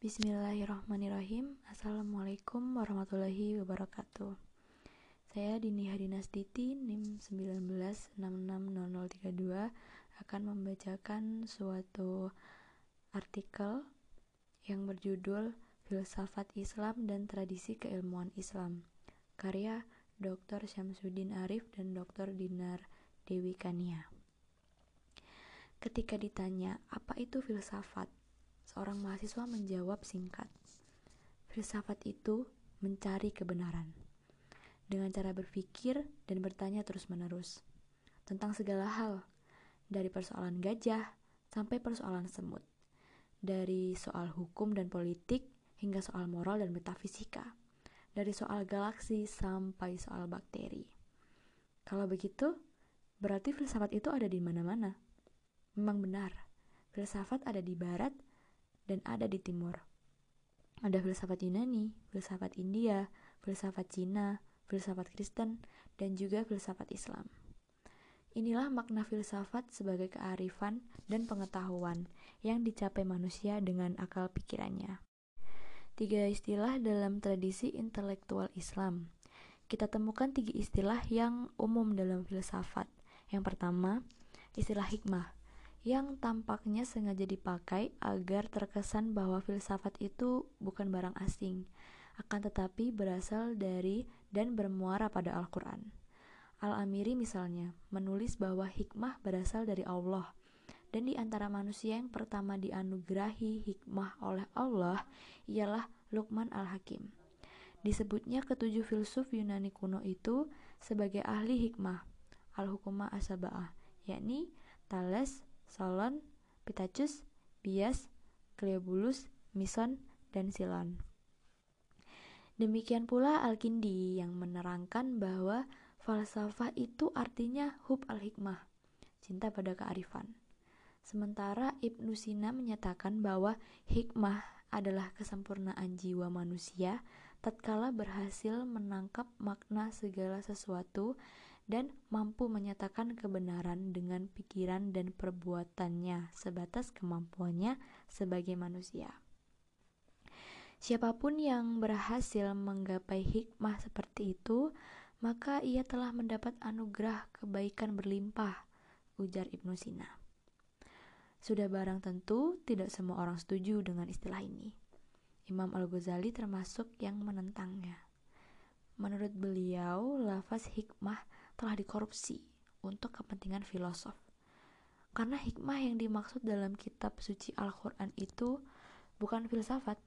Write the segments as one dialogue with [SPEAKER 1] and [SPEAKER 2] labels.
[SPEAKER 1] Bismillahirrahmanirrahim Assalamualaikum warahmatullahi wabarakatuh Saya Dini Hadinasditi NIM 19660032 akan membacakan suatu artikel yang berjudul Filsafat Islam dan Tradisi Keilmuan Islam karya Dr. Syamsuddin Arif dan Dr. Dinar Dewi Kania Ketika ditanya, apa itu filsafat? Seorang mahasiswa menjawab singkat. Filsafat itu mencari kebenaran. Dengan cara berpikir dan bertanya terus-menerus. Tentang segala hal. Dari persoalan gajah sampai persoalan semut. Dari soal hukum dan politik hingga soal moral dan metafisika. Dari soal galaksi sampai soal bakteri. Kalau begitu, berarti filsafat itu ada di mana-mana. Memang benar, filsafat ada di barat dan ada di timur. Ada filsafat Yunani, filsafat India, filsafat Cina, filsafat Kristen, dan juga filsafat Islam. Inilah makna filsafat sebagai kearifan dan pengetahuan yang dicapai manusia dengan akal pikirannya. Tiga istilah dalam tradisi intelektual Islam. Kita temukan tiga istilah yang umum dalam filsafat. Yang pertama, istilah hikmah yang tampaknya sengaja dipakai agar terkesan bahwa filsafat itu bukan barang asing, akan tetapi berasal dari dan bermuara pada Al-Quran. Al-Amiri misalnya menulis bahwa hikmah berasal dari Allah, dan di antara manusia yang pertama dianugerahi hikmah oleh Allah ialah Luqman Al-Hakim. Disebutnya ketujuh filsuf Yunani kuno itu sebagai ahli hikmah, Al-Hukumah Asaba'ah, yakni Thales, Solon, Pitachus, Bias, Cleobulus, Mison, dan Silon. Demikian pula Al-Kindi yang menerangkan bahwa falsafah itu artinya hub al-hikmah, cinta pada kearifan. Sementara Ibnu Sina menyatakan bahwa hikmah adalah kesempurnaan jiwa manusia tatkala berhasil menangkap makna segala sesuatu dan mampu menyatakan kebenaran dengan pikiran dan perbuatannya sebatas kemampuannya sebagai manusia. Siapa pun yang berhasil menggapai hikmah seperti itu, maka ia telah mendapat anugerah kebaikan berlimpah, ujar Ibnu Sina. Sudah barang tentu tidak semua orang setuju dengan istilah ini. Imam Al-Ghazali termasuk yang menentangnya. Menurut beliau, lafaz hikmah telah dikorupsi untuk kepentingan filosof. Karena hikmah yang dimaksud dalam kitab suci Al-Quran itu bukan filsafat,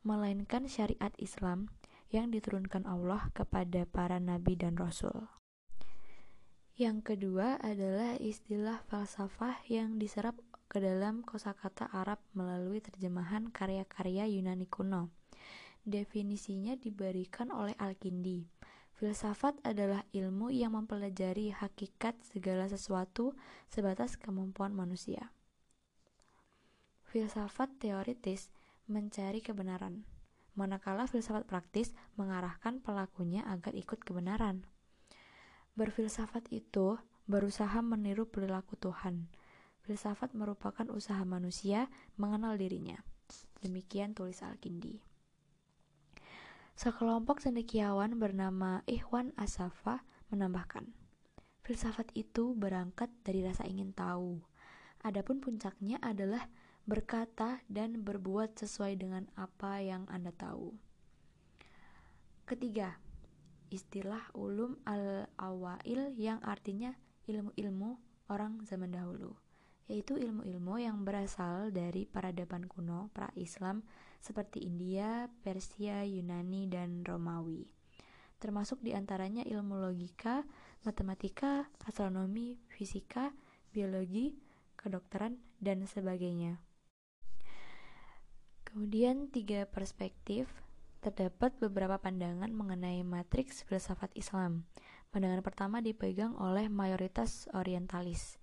[SPEAKER 1] melainkan syariat Islam yang diturunkan Allah kepada para nabi dan rasul. Yang kedua adalah istilah falsafah yang diserap ke dalam kosakata Arab melalui terjemahan karya-karya Yunani kuno. Definisinya diberikan oleh Al-Kindi Filsafat adalah ilmu yang mempelajari hakikat segala sesuatu sebatas kemampuan manusia. Filsafat teoritis mencari kebenaran, manakala filsafat praktis mengarahkan pelakunya agar ikut kebenaran. Berfilsafat itu berusaha meniru perilaku Tuhan. Filsafat merupakan usaha manusia mengenal dirinya. Demikian tulis Al-Kindi. Sekelompok cendekiawan bernama Ikhwan Asafa menambahkan, filsafat itu berangkat dari rasa ingin tahu. Adapun puncaknya adalah berkata dan berbuat sesuai dengan apa yang Anda tahu. Ketiga, istilah ulum al-awail yang artinya ilmu-ilmu orang zaman dahulu yaitu ilmu-ilmu yang berasal dari peradaban kuno pra-Islam seperti India, Persia, Yunani, dan Romawi. Termasuk di antaranya ilmu logika, matematika, astronomi, fisika, biologi, kedokteran, dan sebagainya. Kemudian tiga perspektif terdapat beberapa pandangan mengenai matriks filsafat Islam. Pandangan pertama dipegang oleh mayoritas orientalis,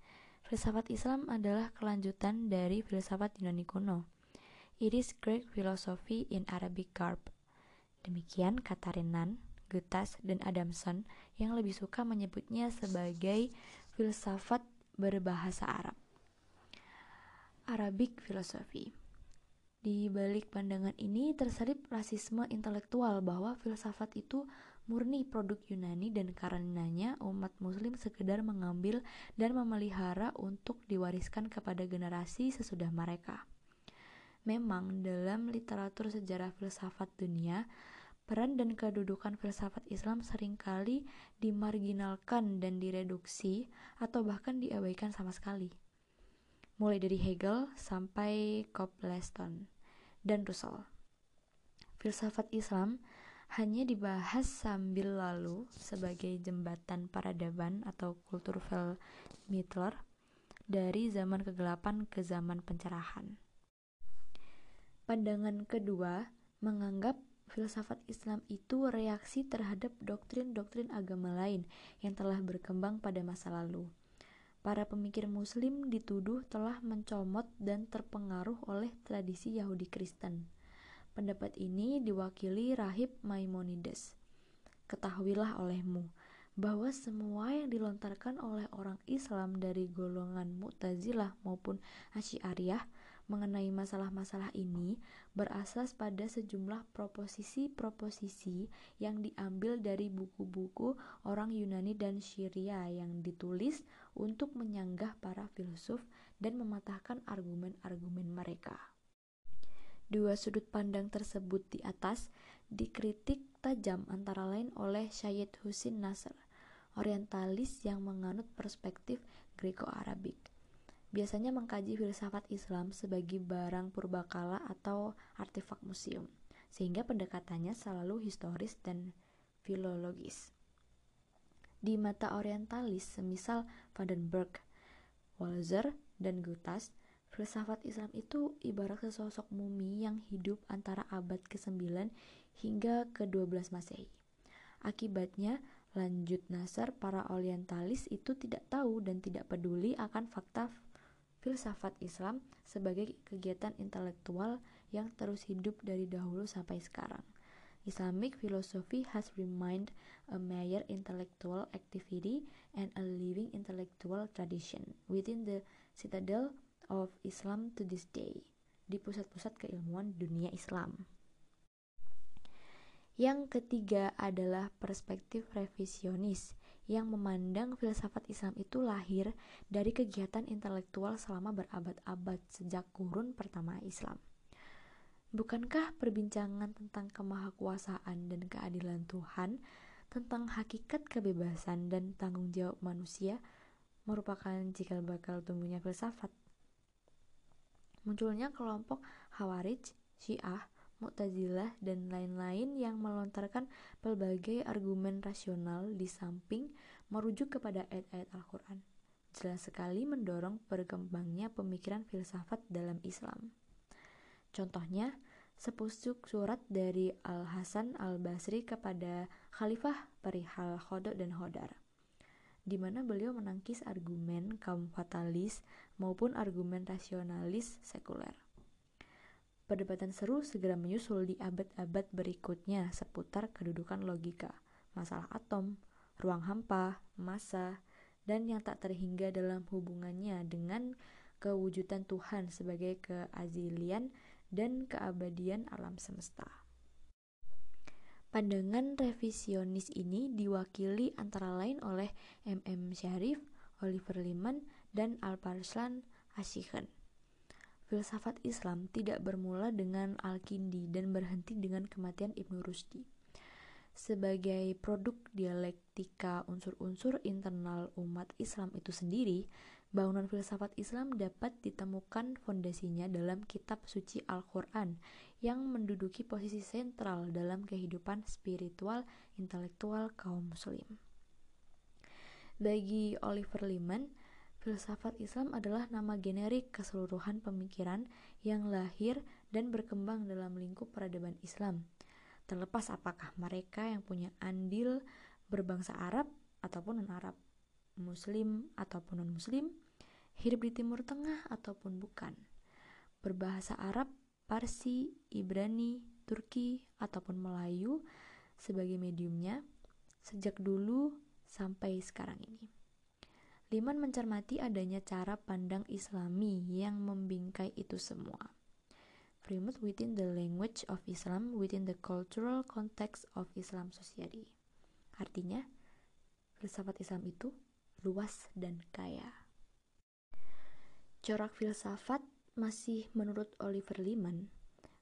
[SPEAKER 1] Filsafat Islam adalah kelanjutan dari filsafat Yunani kuno. It is Greek philosophy in Arabic garb. Demikian kata Renan, Gutas, dan Adamson yang lebih suka menyebutnya sebagai filsafat berbahasa Arab. Arabic philosophy Di balik pandangan ini terselip rasisme intelektual bahwa filsafat itu murni produk Yunani dan karenanya umat muslim sekedar mengambil dan memelihara untuk diwariskan kepada generasi sesudah mereka. Memang dalam literatur sejarah filsafat dunia, peran dan kedudukan filsafat Islam sering kali dimarginalkan dan direduksi atau bahkan diabaikan sama sekali. Mulai dari Hegel sampai Copleston dan Russell. Filsafat Islam hanya dibahas sambil lalu sebagai jembatan peradaban atau kultur Mittler dari zaman kegelapan ke zaman pencerahan. Pandangan kedua menganggap filsafat Islam itu reaksi terhadap doktrin-doktrin agama lain yang telah berkembang pada masa lalu. Para pemikir Muslim dituduh telah mencomot dan terpengaruh oleh tradisi Yahudi Kristen. Pendapat ini diwakili rahib Maimonides. Ketahuilah olehmu bahwa semua yang dilontarkan oleh orang Islam dari golongan Mu'tazilah maupun Asy'ariyah mengenai masalah-masalah ini berasas pada sejumlah proposisi-proposisi yang diambil dari buku-buku orang Yunani dan Syria yang ditulis untuk menyanggah para filsuf dan mematahkan argumen-argumen mereka. Dua sudut pandang tersebut di atas dikritik tajam antara lain oleh Syed Husin Nasr, orientalis yang menganut perspektif Greco-Arabik biasanya mengkaji filsafat Islam sebagai barang purbakala atau artefak museum, sehingga pendekatannya selalu historis dan filologis. Di mata orientalis semisal Vandenberg, Walzer, dan Gutas, filsafat Islam itu ibarat sesosok mumi yang hidup antara abad ke-9 hingga ke-12 Masehi. Akibatnya, lanjut Nasar, para orientalis itu tidak tahu dan tidak peduli akan fakta filsafat Islam sebagai kegiatan intelektual yang terus hidup dari dahulu sampai sekarang. Islamic philosophy has remained a major intellectual activity and a living intellectual tradition within the citadel of Islam to this day, di pusat-pusat keilmuan dunia Islam. Yang ketiga adalah perspektif revisionis yang memandang filsafat Islam itu lahir dari kegiatan intelektual selama berabad-abad sejak kurun pertama Islam. Bukankah perbincangan tentang kemahakuasaan dan keadilan Tuhan, tentang hakikat kebebasan dan tanggung jawab manusia, merupakan cikal bakal tumbuhnya filsafat? Munculnya kelompok Hawarij, Syiah, Mu'tazilah, dan lain-lain yang melontarkan pelbagai argumen rasional di samping merujuk kepada ayat-ayat Al-Quran. Jelas sekali mendorong berkembangnya pemikiran filsafat dalam Islam. Contohnya, sepusuk surat dari Al-Hasan Al-Basri kepada Khalifah perihal Khodok dan Hodar di mana beliau menangkis argumen kaum fatalis maupun argumen rasionalis sekuler. Perdebatan seru segera menyusul di abad-abad berikutnya seputar kedudukan logika, masalah atom, ruang hampa, massa, dan yang tak terhingga dalam hubungannya dengan kewujudan Tuhan sebagai keazilian dan keabadian alam semesta. Pandangan revisionis ini diwakili antara lain oleh M.M. Syarif, Oliver Liman, dan Alparslan Ashikhan. Filsafat Islam tidak bermula dengan Al-Kindi dan berhenti dengan kematian Ibnu Rusdi. Sebagai produk dialektika unsur-unsur internal umat Islam itu sendiri, bangunan filsafat Islam dapat ditemukan fondasinya dalam kitab suci Al-Quran yang menduduki posisi sentral dalam kehidupan spiritual intelektual kaum muslim. Bagi Oliver Liman, Filsafat Islam adalah nama generik keseluruhan pemikiran yang lahir dan berkembang dalam lingkup peradaban Islam. Terlepas apakah mereka yang punya andil berbangsa Arab ataupun non-Arab, Muslim ataupun non-Muslim, hidup di Timur Tengah ataupun bukan, berbahasa Arab, Parsi, Ibrani, Turki, ataupun Melayu sebagai mediumnya sejak dulu sampai sekarang ini. Liman mencermati adanya cara pandang islami yang membingkai itu semua. framed within the language of Islam within the cultural context of Islam society. Artinya, filsafat Islam itu luas dan kaya. Corak filsafat masih menurut Oliver Liman,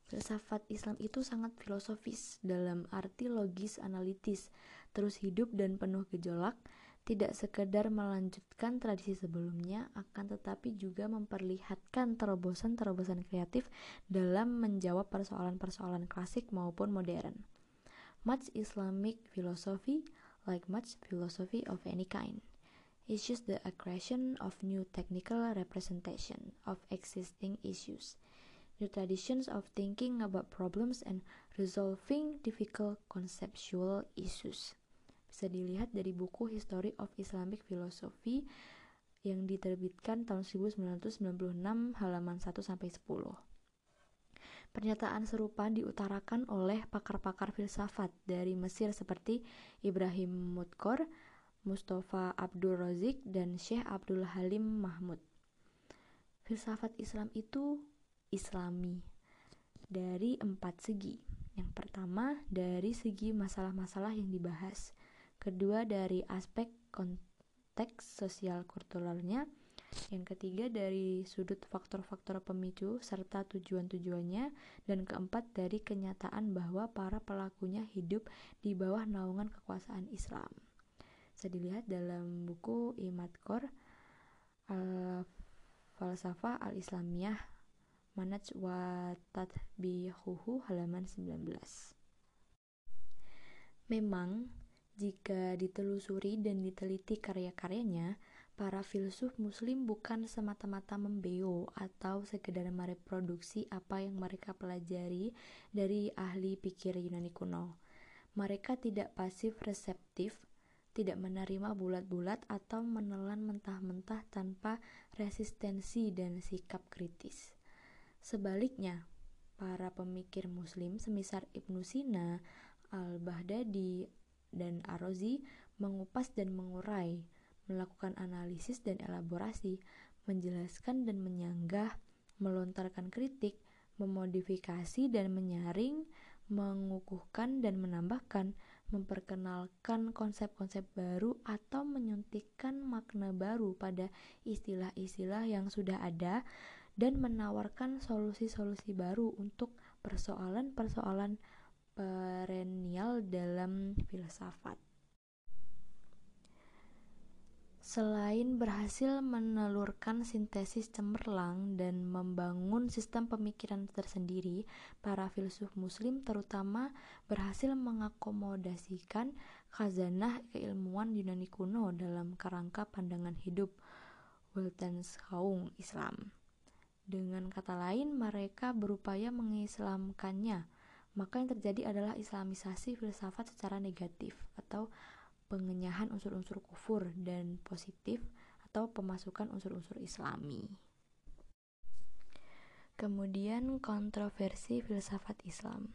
[SPEAKER 1] filsafat Islam itu sangat filosofis dalam arti logis analitis, terus hidup dan penuh gejolak, tidak sekedar melanjutkan tradisi sebelumnya, akan tetapi juga memperlihatkan terobosan-terobosan kreatif dalam menjawab persoalan-persoalan klasik maupun modern. Much Islamic philosophy, like much philosophy of any kind, issues the aggression of new technical representation of existing issues, new traditions of thinking about problems and resolving difficult conceptual issues bisa dilihat dari buku History of Islamic Philosophy yang diterbitkan tahun 1996 halaman 1 sampai 10. Pernyataan serupa diutarakan oleh pakar-pakar filsafat dari Mesir seperti Ibrahim Mudkor, Mustafa Abdul Razik, dan Syekh Abdul Halim Mahmud. Filsafat Islam itu islami dari empat segi. Yang pertama, dari segi masalah-masalah yang dibahas kedua dari aspek konteks sosial kulturalnya, yang ketiga dari sudut faktor-faktor pemicu serta tujuan-tujuannya, dan keempat dari kenyataan bahwa para pelakunya hidup di bawah naungan kekuasaan Islam. Bisa dilihat dalam buku Imatkor Al-Falsafah Al-Islamiyah Manaj wa Tatbihuhu halaman 19. Memang jika ditelusuri dan diteliti karya-karyanya, para filsuf muslim bukan semata-mata membeo atau sekedar mereproduksi apa yang mereka pelajari dari ahli pikir Yunani kuno. Mereka tidak pasif reseptif, tidak menerima bulat-bulat atau menelan mentah-mentah tanpa resistensi dan sikap kritis. Sebaliknya, para pemikir muslim semisal Ibnu Sina, Al-Baghdadi, dan Arozi mengupas dan mengurai, melakukan analisis dan elaborasi, menjelaskan dan menyanggah, melontarkan kritik, memodifikasi dan menyaring, mengukuhkan dan menambahkan, memperkenalkan konsep-konsep baru atau menyuntikkan makna baru pada istilah-istilah yang sudah ada dan menawarkan solusi-solusi baru untuk persoalan-persoalan perennial dalam filsafat. Selain berhasil menelurkan sintesis cemerlang dan membangun sistem pemikiran tersendiri, para filsuf muslim terutama berhasil mengakomodasikan khazanah keilmuan Yunani kuno dalam kerangka pandangan hidup Weltanschauung Islam. Dengan kata lain, mereka berupaya mengislamkannya maka yang terjadi adalah islamisasi filsafat secara negatif atau pengenyahan unsur-unsur kufur dan positif atau pemasukan unsur-unsur islami. Kemudian kontroversi filsafat Islam.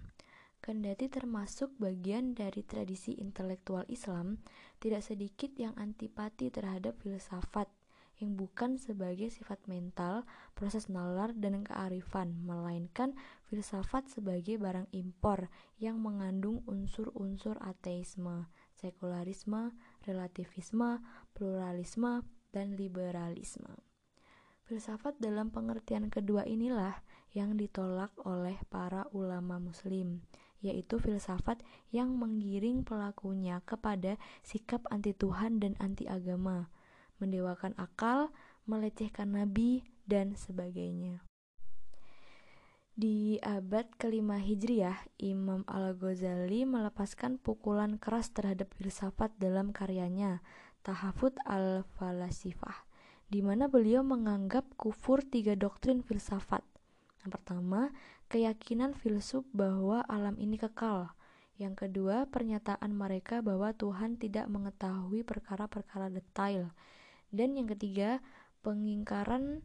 [SPEAKER 1] Kendati termasuk bagian dari tradisi intelektual Islam, tidak sedikit yang antipati terhadap filsafat yang bukan sebagai sifat mental, proses nalar, dan kearifan, melainkan filsafat sebagai barang impor yang mengandung unsur-unsur ateisme, sekularisme, relativisme, pluralisme, dan liberalisme. Filsafat dalam pengertian kedua inilah yang ditolak oleh para ulama muslim, yaitu filsafat yang menggiring pelakunya kepada sikap anti Tuhan dan anti agama, mendewakan akal, melecehkan nabi, dan sebagainya. Di abad kelima Hijriah, Imam Al-Ghazali melepaskan pukulan keras terhadap filsafat dalam karyanya Tahafut al-Falasifah, di mana beliau menganggap kufur tiga doktrin filsafat. Yang pertama, keyakinan filsuf bahwa alam ini kekal. Yang kedua, pernyataan mereka bahwa Tuhan tidak mengetahui perkara-perkara detail. Dan yang ketiga, pengingkaran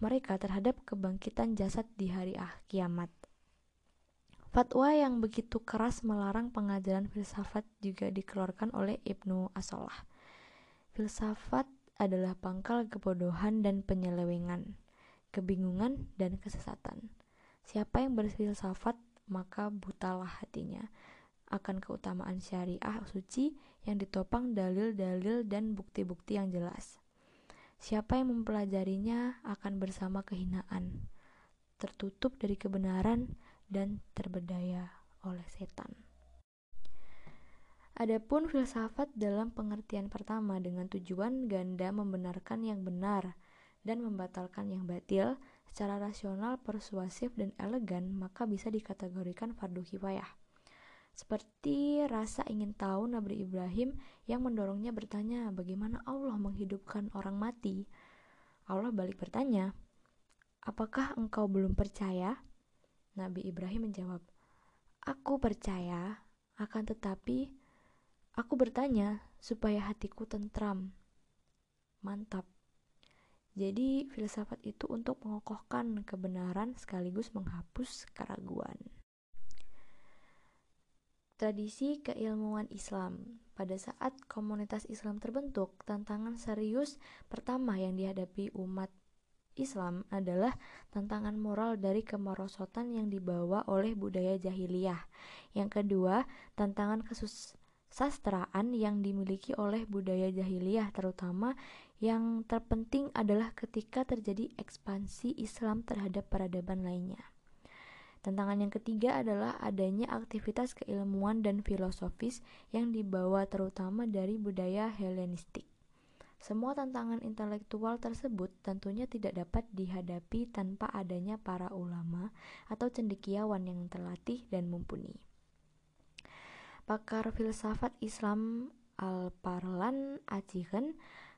[SPEAKER 1] mereka terhadap kebangkitan jasad di hari ah kiamat. Fatwa yang begitu keras melarang pengajaran filsafat juga dikeluarkan oleh Ibnu Asolah. Filsafat adalah pangkal kebodohan dan penyelewengan, kebingungan dan kesesatan. Siapa yang berfilsafat maka butalah hatinya akan keutamaan syariah suci yang ditopang dalil-dalil dan bukti-bukti yang jelas. Siapa yang mempelajarinya akan bersama kehinaan, tertutup dari kebenaran dan terbedaya oleh setan. Adapun filsafat dalam pengertian pertama dengan tujuan ganda membenarkan yang benar dan membatalkan yang batil secara rasional, persuasif, dan elegan, maka bisa dikategorikan fardu kifayah. Seperti rasa ingin tahu Nabi Ibrahim yang mendorongnya bertanya, bagaimana Allah menghidupkan orang mati? Allah balik bertanya, apakah engkau belum percaya? Nabi Ibrahim menjawab, aku percaya, akan tetapi Aku bertanya supaya hatiku tentram. Mantap. Jadi filsafat itu untuk mengokohkan kebenaran sekaligus menghapus keraguan. Tradisi keilmuan Islam Pada saat komunitas Islam terbentuk, tantangan serius pertama yang dihadapi umat Islam adalah tantangan moral dari kemerosotan yang dibawa oleh budaya jahiliyah. Yang kedua, tantangan kesus sastraan yang dimiliki oleh budaya jahiliyah terutama yang terpenting adalah ketika terjadi ekspansi Islam terhadap peradaban lainnya. Tantangan yang ketiga adalah adanya aktivitas keilmuan dan filosofis yang dibawa terutama dari budaya Helenistik. Semua tantangan intelektual tersebut tentunya tidak dapat dihadapi tanpa adanya para ulama atau cendekiawan yang terlatih dan mumpuni. Pakar filsafat Islam Al-Parlan Acihen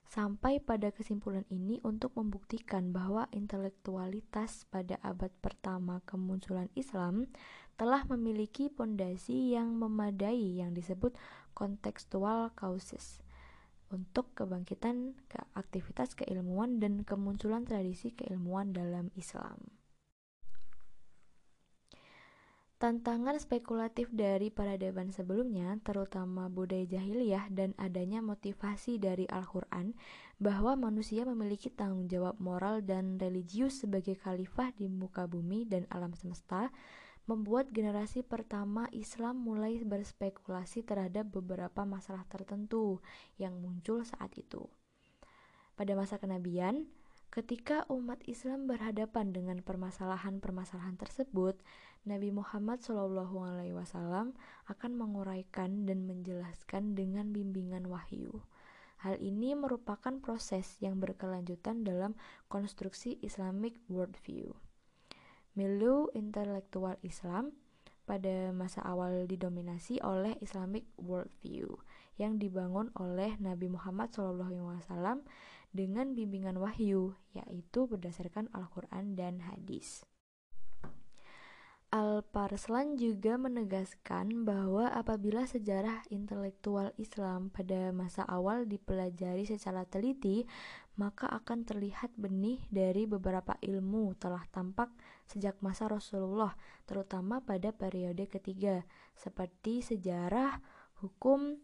[SPEAKER 1] sampai pada kesimpulan ini untuk membuktikan bahwa intelektualitas pada abad pertama kemunculan Islam telah memiliki pondasi yang memadai yang disebut kontekstual causes untuk kebangkitan ke aktivitas keilmuan dan kemunculan tradisi keilmuan dalam Islam. Tantangan spekulatif dari peradaban sebelumnya, terutama budaya jahiliyah dan adanya motivasi dari Al-Quran bahwa manusia memiliki tanggung jawab moral dan religius sebagai khalifah di muka bumi dan alam semesta, membuat generasi pertama Islam mulai berspekulasi terhadap beberapa masalah tertentu yang muncul saat itu. Pada masa kenabian, ketika umat Islam berhadapan dengan permasalahan-permasalahan tersebut, Nabi Muhammad SAW akan menguraikan dan menjelaskan dengan bimbingan wahyu. Hal ini merupakan proses yang berkelanjutan dalam konstruksi Islamic worldview. Milu intelektual Islam pada masa awal didominasi oleh Islamic worldview yang dibangun oleh Nabi Muhammad SAW dengan bimbingan wahyu, yaitu berdasarkan Al-Quran dan hadis. Al-Parslan juga menegaskan bahwa apabila sejarah intelektual Islam pada masa awal dipelajari secara teliti, maka akan terlihat benih dari beberapa ilmu telah tampak sejak masa Rasulullah, terutama pada periode ketiga, seperti sejarah, hukum,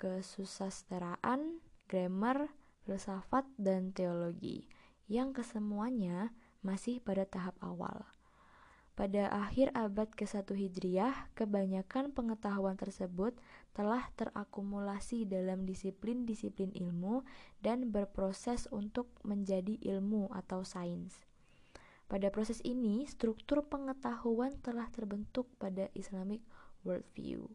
[SPEAKER 1] kesusasteraan, grammar, filsafat, dan teologi, yang kesemuanya masih pada tahap awal. Pada akhir abad ke-1 Hijriah, kebanyakan pengetahuan tersebut telah terakumulasi dalam disiplin-disiplin ilmu dan berproses untuk menjadi ilmu atau sains. Pada proses ini, struktur pengetahuan telah terbentuk pada Islamic worldview.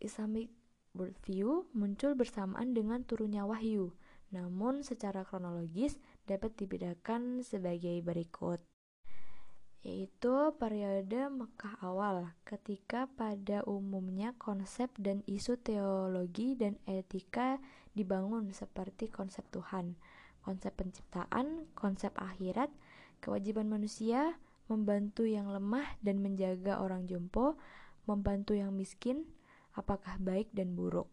[SPEAKER 1] Islamic worldview muncul bersamaan dengan turunnya wahyu, namun secara kronologis dapat dibedakan sebagai berikut yaitu periode Mekah awal, ketika pada umumnya konsep dan isu teologi dan etika dibangun seperti konsep Tuhan, konsep penciptaan, konsep akhirat, kewajiban manusia, membantu yang lemah dan menjaga orang jompo, membantu yang miskin, apakah baik dan buruk.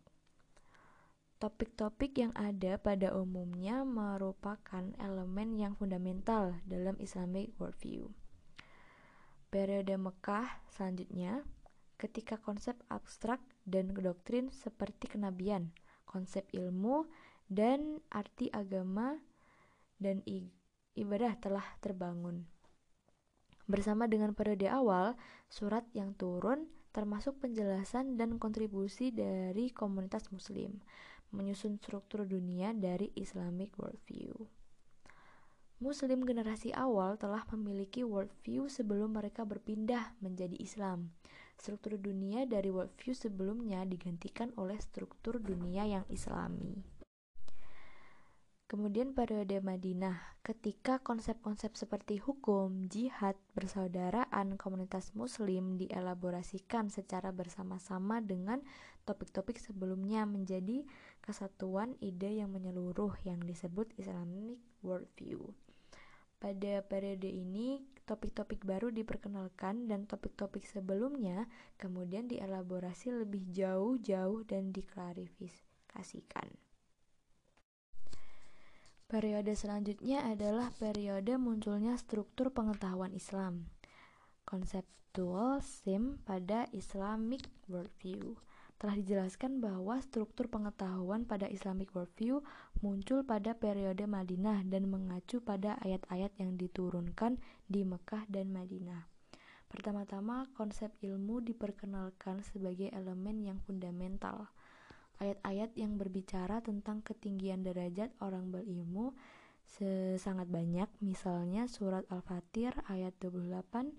[SPEAKER 1] Topik-topik yang ada pada umumnya merupakan elemen yang fundamental dalam Islamic worldview. Periode Mekah selanjutnya, ketika konsep abstrak dan doktrin seperti kenabian, konsep ilmu, dan arti agama dan ibadah telah terbangun. Bersama dengan periode awal, surat yang turun termasuk penjelasan dan kontribusi dari komunitas muslim, menyusun struktur dunia dari Islamic worldview. Muslim generasi awal telah memiliki worldview sebelum mereka berpindah menjadi Islam. Struktur dunia dari worldview sebelumnya digantikan oleh struktur dunia yang islami. Kemudian periode Madinah, ketika konsep-konsep seperti hukum, jihad, persaudaraan, komunitas muslim dielaborasikan secara bersama-sama dengan topik-topik sebelumnya menjadi kesatuan ide yang menyeluruh yang disebut Islamic Worldview. Pada periode ini, topik-topik baru diperkenalkan dan topik-topik sebelumnya kemudian dielaborasi lebih jauh-jauh dan diklarifikasikan. Periode selanjutnya adalah periode munculnya struktur pengetahuan Islam. Konseptual SIM pada Islamic Worldview telah dijelaskan bahwa struktur pengetahuan pada Islamic Worldview muncul pada periode Madinah dan mengacu pada ayat-ayat yang diturunkan di Mekah dan Madinah. Pertama-tama, konsep ilmu diperkenalkan sebagai elemen yang fundamental – ayat-ayat yang berbicara tentang ketinggian derajat orang berilmu sangat banyak misalnya surat Al-Fatir ayat 28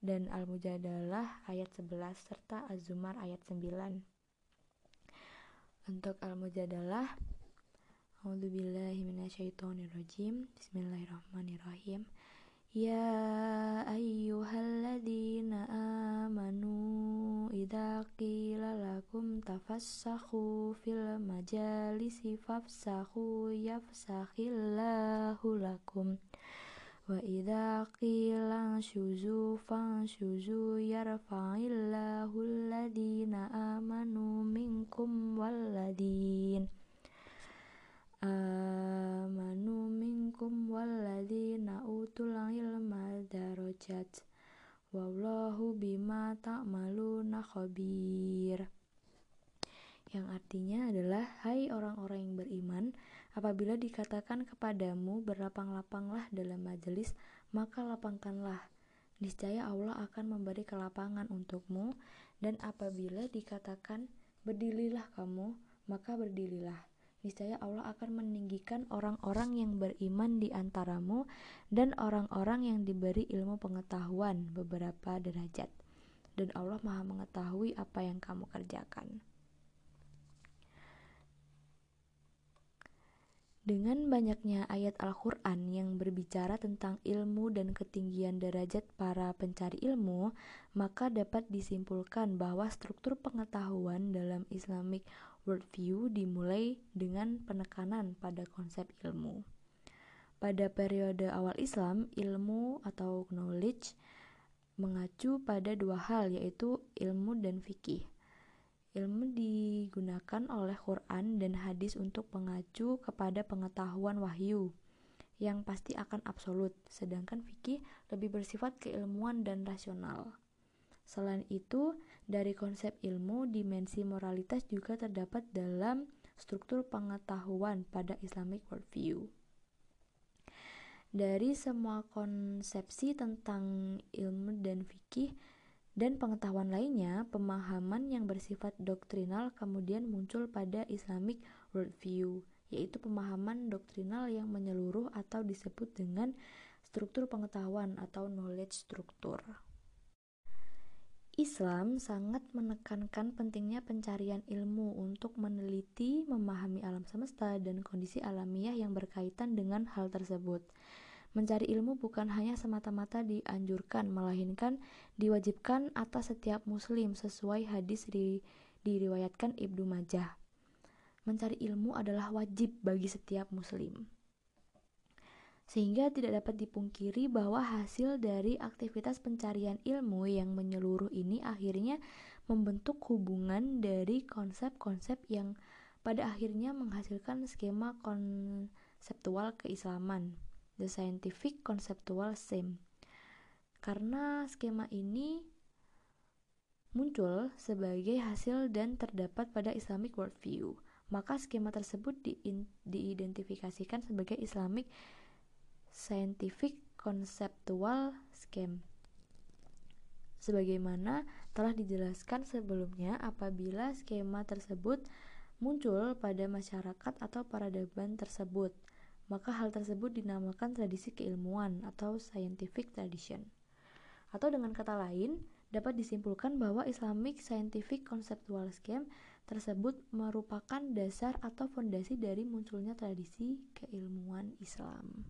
[SPEAKER 1] dan Al-Mujadalah ayat 11 serta Az-Zumar ayat 9 untuk Al-Mujadalah A'udzubillahiminasyaitonirrojim Bismillahirrahmanirrahim. Ya ayyuhalladzina amanu idza qila lakum tafassahu fil majalisi fafsahu yafsahillahu lakum wa idza qila syuzu fanshuzu yarfa'illahu alladzina amanu minkum walladzina amanu minkum walladzina utul ilma darajat wallahu bima ta'maluna khabir. Yang artinya adalah hai orang-orang yang beriman apabila dikatakan kepadamu berlapang-lapanglah dalam majelis maka lapangkanlah niscaya Allah akan memberi kelapangan untukmu dan apabila dikatakan berdirilah kamu maka berdirilah niscaya Allah akan meninggikan orang-orang yang beriman di antaramu dan orang-orang yang diberi ilmu pengetahuan beberapa derajat. Dan Allah Maha mengetahui apa yang kamu kerjakan. Dengan banyaknya ayat Al-Quran yang berbicara tentang ilmu dan ketinggian derajat para pencari ilmu, maka dapat disimpulkan bahwa struktur pengetahuan dalam Islamic worldview dimulai dengan penekanan pada konsep ilmu. Pada periode awal Islam, ilmu atau knowledge mengacu pada dua hal yaitu ilmu dan fikih. Ilmu digunakan oleh Quran dan hadis untuk mengacu kepada pengetahuan wahyu yang pasti akan absolut, sedangkan fikih lebih bersifat keilmuan dan rasional. Selain itu, dari konsep ilmu, dimensi moralitas juga terdapat dalam struktur pengetahuan pada Islamic worldview. Dari semua konsepsi tentang ilmu dan fikih dan pengetahuan lainnya, pemahaman yang bersifat doktrinal kemudian muncul pada Islamic worldview, yaitu pemahaman doktrinal yang menyeluruh atau disebut dengan struktur pengetahuan atau knowledge structure. Islam sangat menekankan pentingnya pencarian ilmu untuk meneliti, memahami alam semesta, dan kondisi alamiah yang berkaitan dengan hal tersebut. Mencari ilmu bukan hanya semata-mata dianjurkan, melainkan diwajibkan atas setiap muslim sesuai hadis di, diriwayatkan Ibnu Majah. Mencari ilmu adalah wajib bagi setiap muslim sehingga tidak dapat dipungkiri bahwa hasil dari aktivitas pencarian ilmu yang menyeluruh ini akhirnya membentuk hubungan dari konsep-konsep yang pada akhirnya menghasilkan skema konseptual keislaman, the scientific conceptual same. Karena skema ini muncul sebagai hasil dan terdapat pada Islamic worldview, maka skema tersebut diidentifikasikan sebagai Islamic Scientific Conceptual Scheme sebagaimana telah dijelaskan sebelumnya apabila skema tersebut muncul pada masyarakat atau peradaban tersebut maka hal tersebut dinamakan tradisi keilmuan atau scientific tradition. Atau dengan kata lain, dapat disimpulkan bahwa Islamic Scientific Conceptual Scheme tersebut merupakan dasar atau fondasi dari munculnya tradisi keilmuan Islam.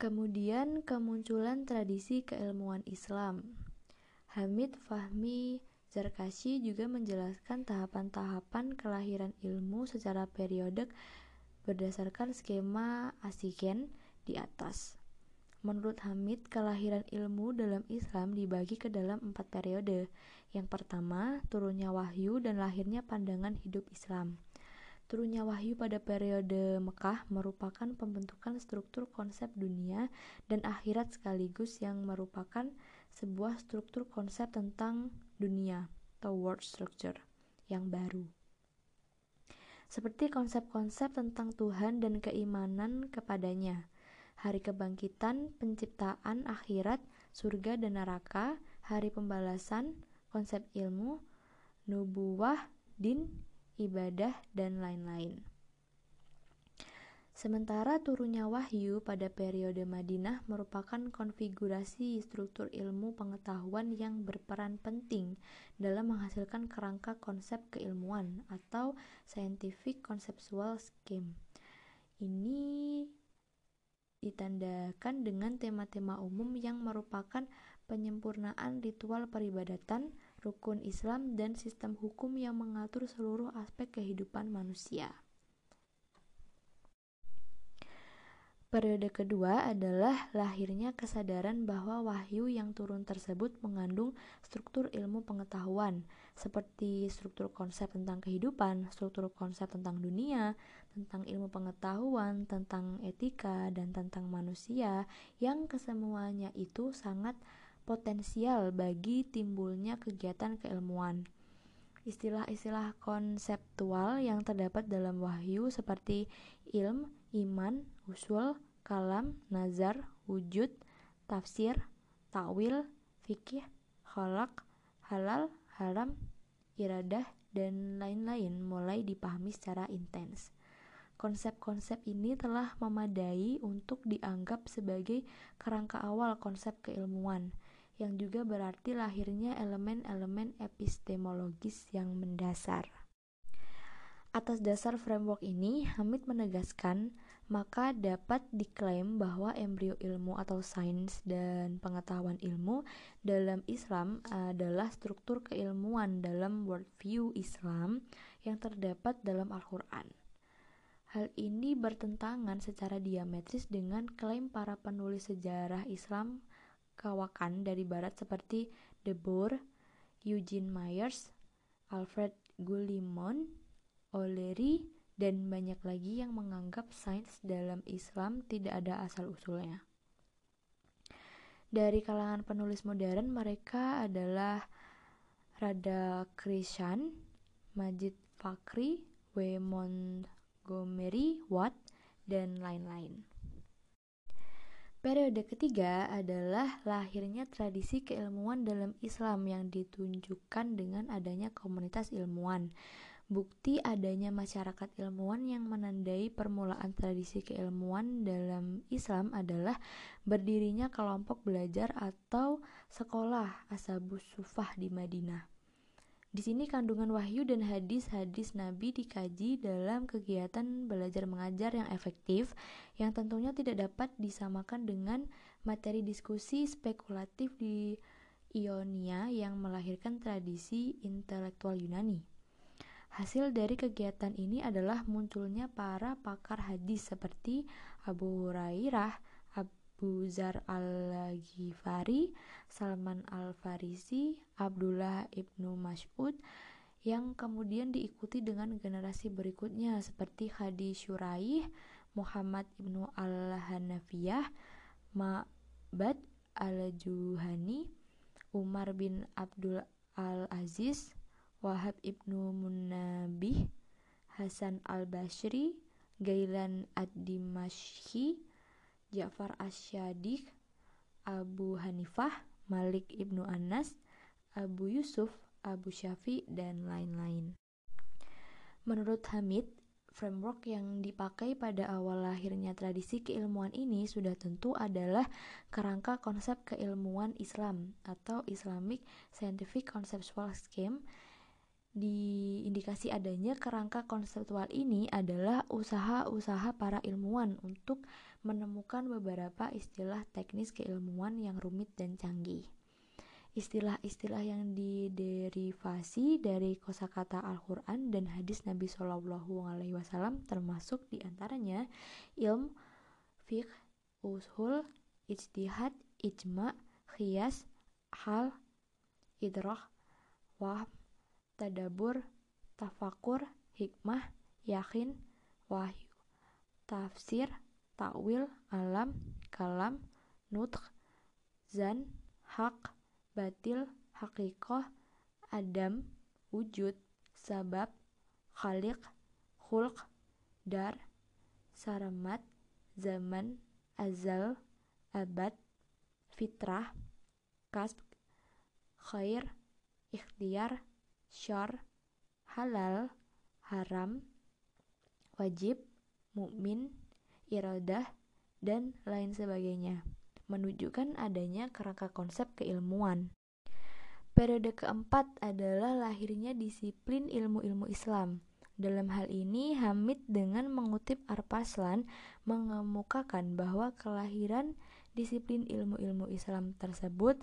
[SPEAKER 1] Kemudian kemunculan tradisi keilmuan Islam. Hamid Fahmi Zarkashi juga menjelaskan tahapan-tahapan kelahiran ilmu secara periodik berdasarkan skema asigen di atas. Menurut Hamid, kelahiran ilmu dalam Islam dibagi ke dalam empat periode. Yang pertama, turunnya wahyu dan lahirnya pandangan hidup Islam. Turunnya wahyu pada periode Mekah merupakan pembentukan struktur konsep dunia dan akhirat sekaligus yang merupakan sebuah struktur konsep tentang dunia atau world structure yang baru. Seperti konsep-konsep tentang Tuhan dan keimanan kepadanya, hari kebangkitan, penciptaan akhirat, surga dan neraka, hari pembalasan, konsep ilmu, nubuah, din, ibadah, dan lain-lain. Sementara turunnya wahyu pada periode Madinah merupakan konfigurasi struktur ilmu pengetahuan yang berperan penting dalam menghasilkan kerangka konsep keilmuan atau scientific conceptual scheme. Ini ditandakan dengan tema-tema umum yang merupakan penyempurnaan ritual peribadatan, rukun Islam, dan sistem hukum yang mengatur seluruh aspek kehidupan manusia. Periode kedua adalah lahirnya kesadaran bahwa wahyu yang turun tersebut mengandung struktur ilmu pengetahuan, seperti struktur konsep tentang kehidupan, struktur konsep tentang dunia, tentang ilmu pengetahuan, tentang etika, dan tentang manusia, yang kesemuanya itu sangat potensial bagi timbulnya kegiatan keilmuan. Istilah-istilah konseptual yang terdapat dalam wahyu seperti ilm, iman, usul, kalam, nazar, wujud, tafsir, takwil, fikih, kholak, halal, haram, iradah, dan lain-lain mulai dipahami secara intens. Konsep-konsep ini telah memadai untuk dianggap sebagai kerangka awal konsep keilmuan yang juga berarti lahirnya elemen-elemen epistemologis yang mendasar. Atas dasar framework ini, Hamid menegaskan, maka dapat diklaim bahwa embrio ilmu atau sains dan pengetahuan ilmu dalam Islam adalah struktur keilmuan dalam worldview Islam yang terdapat dalam Al-Quran. Hal ini bertentangan secara diametris dengan klaim para penulis sejarah Islam kawakan dari barat seperti De Boer, Eugene Myers, Alfred Guillemot, O'Leary, dan banyak lagi yang menganggap sains dalam Islam tidak ada asal-usulnya. Dari kalangan penulis modern mereka adalah Rada Krishan, Majid Fakri, W. Montgomery Watt, dan lain-lain. Periode ketiga adalah lahirnya tradisi keilmuan dalam Islam yang ditunjukkan dengan adanya komunitas ilmuwan. Bukti adanya masyarakat ilmuwan yang menandai permulaan tradisi keilmuan dalam Islam adalah berdirinya kelompok belajar atau sekolah Ashabus Sufah di Madinah. Di sini kandungan wahyu dan hadis-hadis Nabi dikaji dalam kegiatan belajar mengajar yang efektif yang tentunya tidak dapat disamakan dengan materi diskusi spekulatif di Ionia yang melahirkan tradisi intelektual Yunani. Hasil dari kegiatan ini adalah munculnya para pakar hadis seperti Abu Hurairah, Abu Zar al-Ghifari, Salman al-Farisi, Abdullah ibnu Mas'ud, yang kemudian diikuti dengan generasi berikutnya seperti Hadi Syuraih, Muhammad ibnu al-Hanafiyah, Ma'bad al-Juhani, Umar bin Abdul al-Aziz, Wahab ibnu Munabih, Hasan al-Bashri, Gailan ad-Dimashqi, Ja'far Asyadiq, Abu Hanifah, Malik ibnu Anas, Abu Yusuf, Abu Syafi, dan lain-lain. Menurut Hamid, framework yang dipakai pada awal lahirnya tradisi keilmuan ini sudah tentu adalah kerangka konsep keilmuan Islam atau Islamic Scientific Conceptual Scheme. Di indikasi adanya kerangka konseptual ini adalah usaha-usaha para ilmuwan untuk menemukan beberapa istilah teknis keilmuan yang rumit dan canggih. Istilah-istilah yang diderivasi dari kosakata Al-Quran dan hadis Nabi Shallallahu Alaihi Wasallam termasuk di antaranya ilm, fiqh, usul, ijtihad, ijma, khiyas, hal, idrah, wahm, tadabur, tafakur, hikmah, yakin, wahyu, tafsir, takwil, alam, kalam, nutq, zan, hak, batil, hakikoh, adam, wujud, sabab, khalik, khulq, dar, saramat, zaman, azal, abad, fitrah, kasb, khair, ikhtiar, syar, halal, haram, wajib, mukmin, iradah, dan lain sebagainya menunjukkan adanya kerangka konsep keilmuan. Periode keempat adalah lahirnya disiplin ilmu-ilmu Islam. Dalam hal ini, Hamid dengan mengutip Arpaslan mengemukakan bahwa kelahiran disiplin ilmu-ilmu Islam tersebut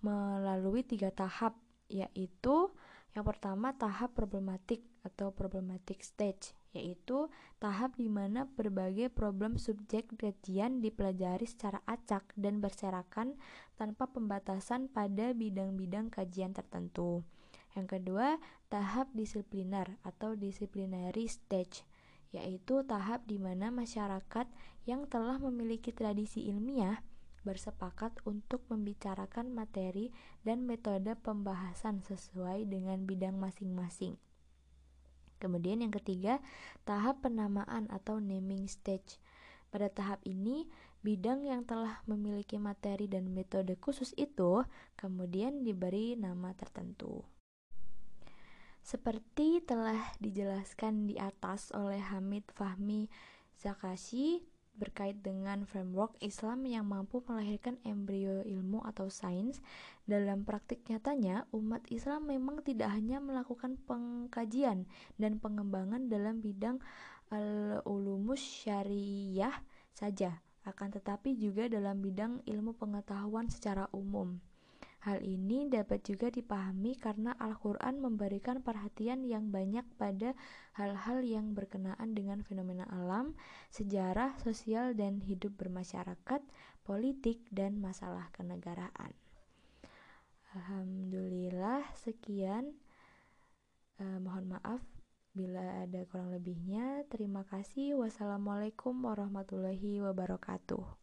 [SPEAKER 1] melalui tiga tahap, yaitu yang pertama tahap problematik atau problematic stage, yaitu tahap di mana berbagai problem subjek kajian dipelajari secara acak dan berserakan tanpa pembatasan pada bidang-bidang kajian tertentu. Yang kedua, tahap disipliner atau disciplinary stage, yaitu tahap di mana masyarakat yang telah memiliki tradisi ilmiah bersepakat untuk membicarakan materi dan metode pembahasan sesuai dengan bidang masing-masing. Kemudian yang ketiga, tahap penamaan atau naming stage. Pada tahap ini, bidang yang telah memiliki materi dan metode khusus itu kemudian diberi nama tertentu. Seperti telah dijelaskan di atas oleh Hamid Fahmi Zakashi, berkait dengan framework Islam yang mampu melahirkan embrio ilmu atau sains, dalam praktik nyatanya umat Islam memang tidak hanya melakukan pengkajian dan pengembangan dalam bidang al-ulumus syariah saja, akan tetapi juga dalam bidang ilmu pengetahuan secara umum. Hal ini dapat juga dipahami karena Al-Quran memberikan perhatian yang banyak pada hal-hal yang berkenaan dengan fenomena alam, sejarah, sosial, dan hidup bermasyarakat, politik, dan masalah kenegaraan. Alhamdulillah, sekian. Eh, mohon maaf bila ada kurang lebihnya. Terima kasih. Wassalamualaikum warahmatullahi wabarakatuh.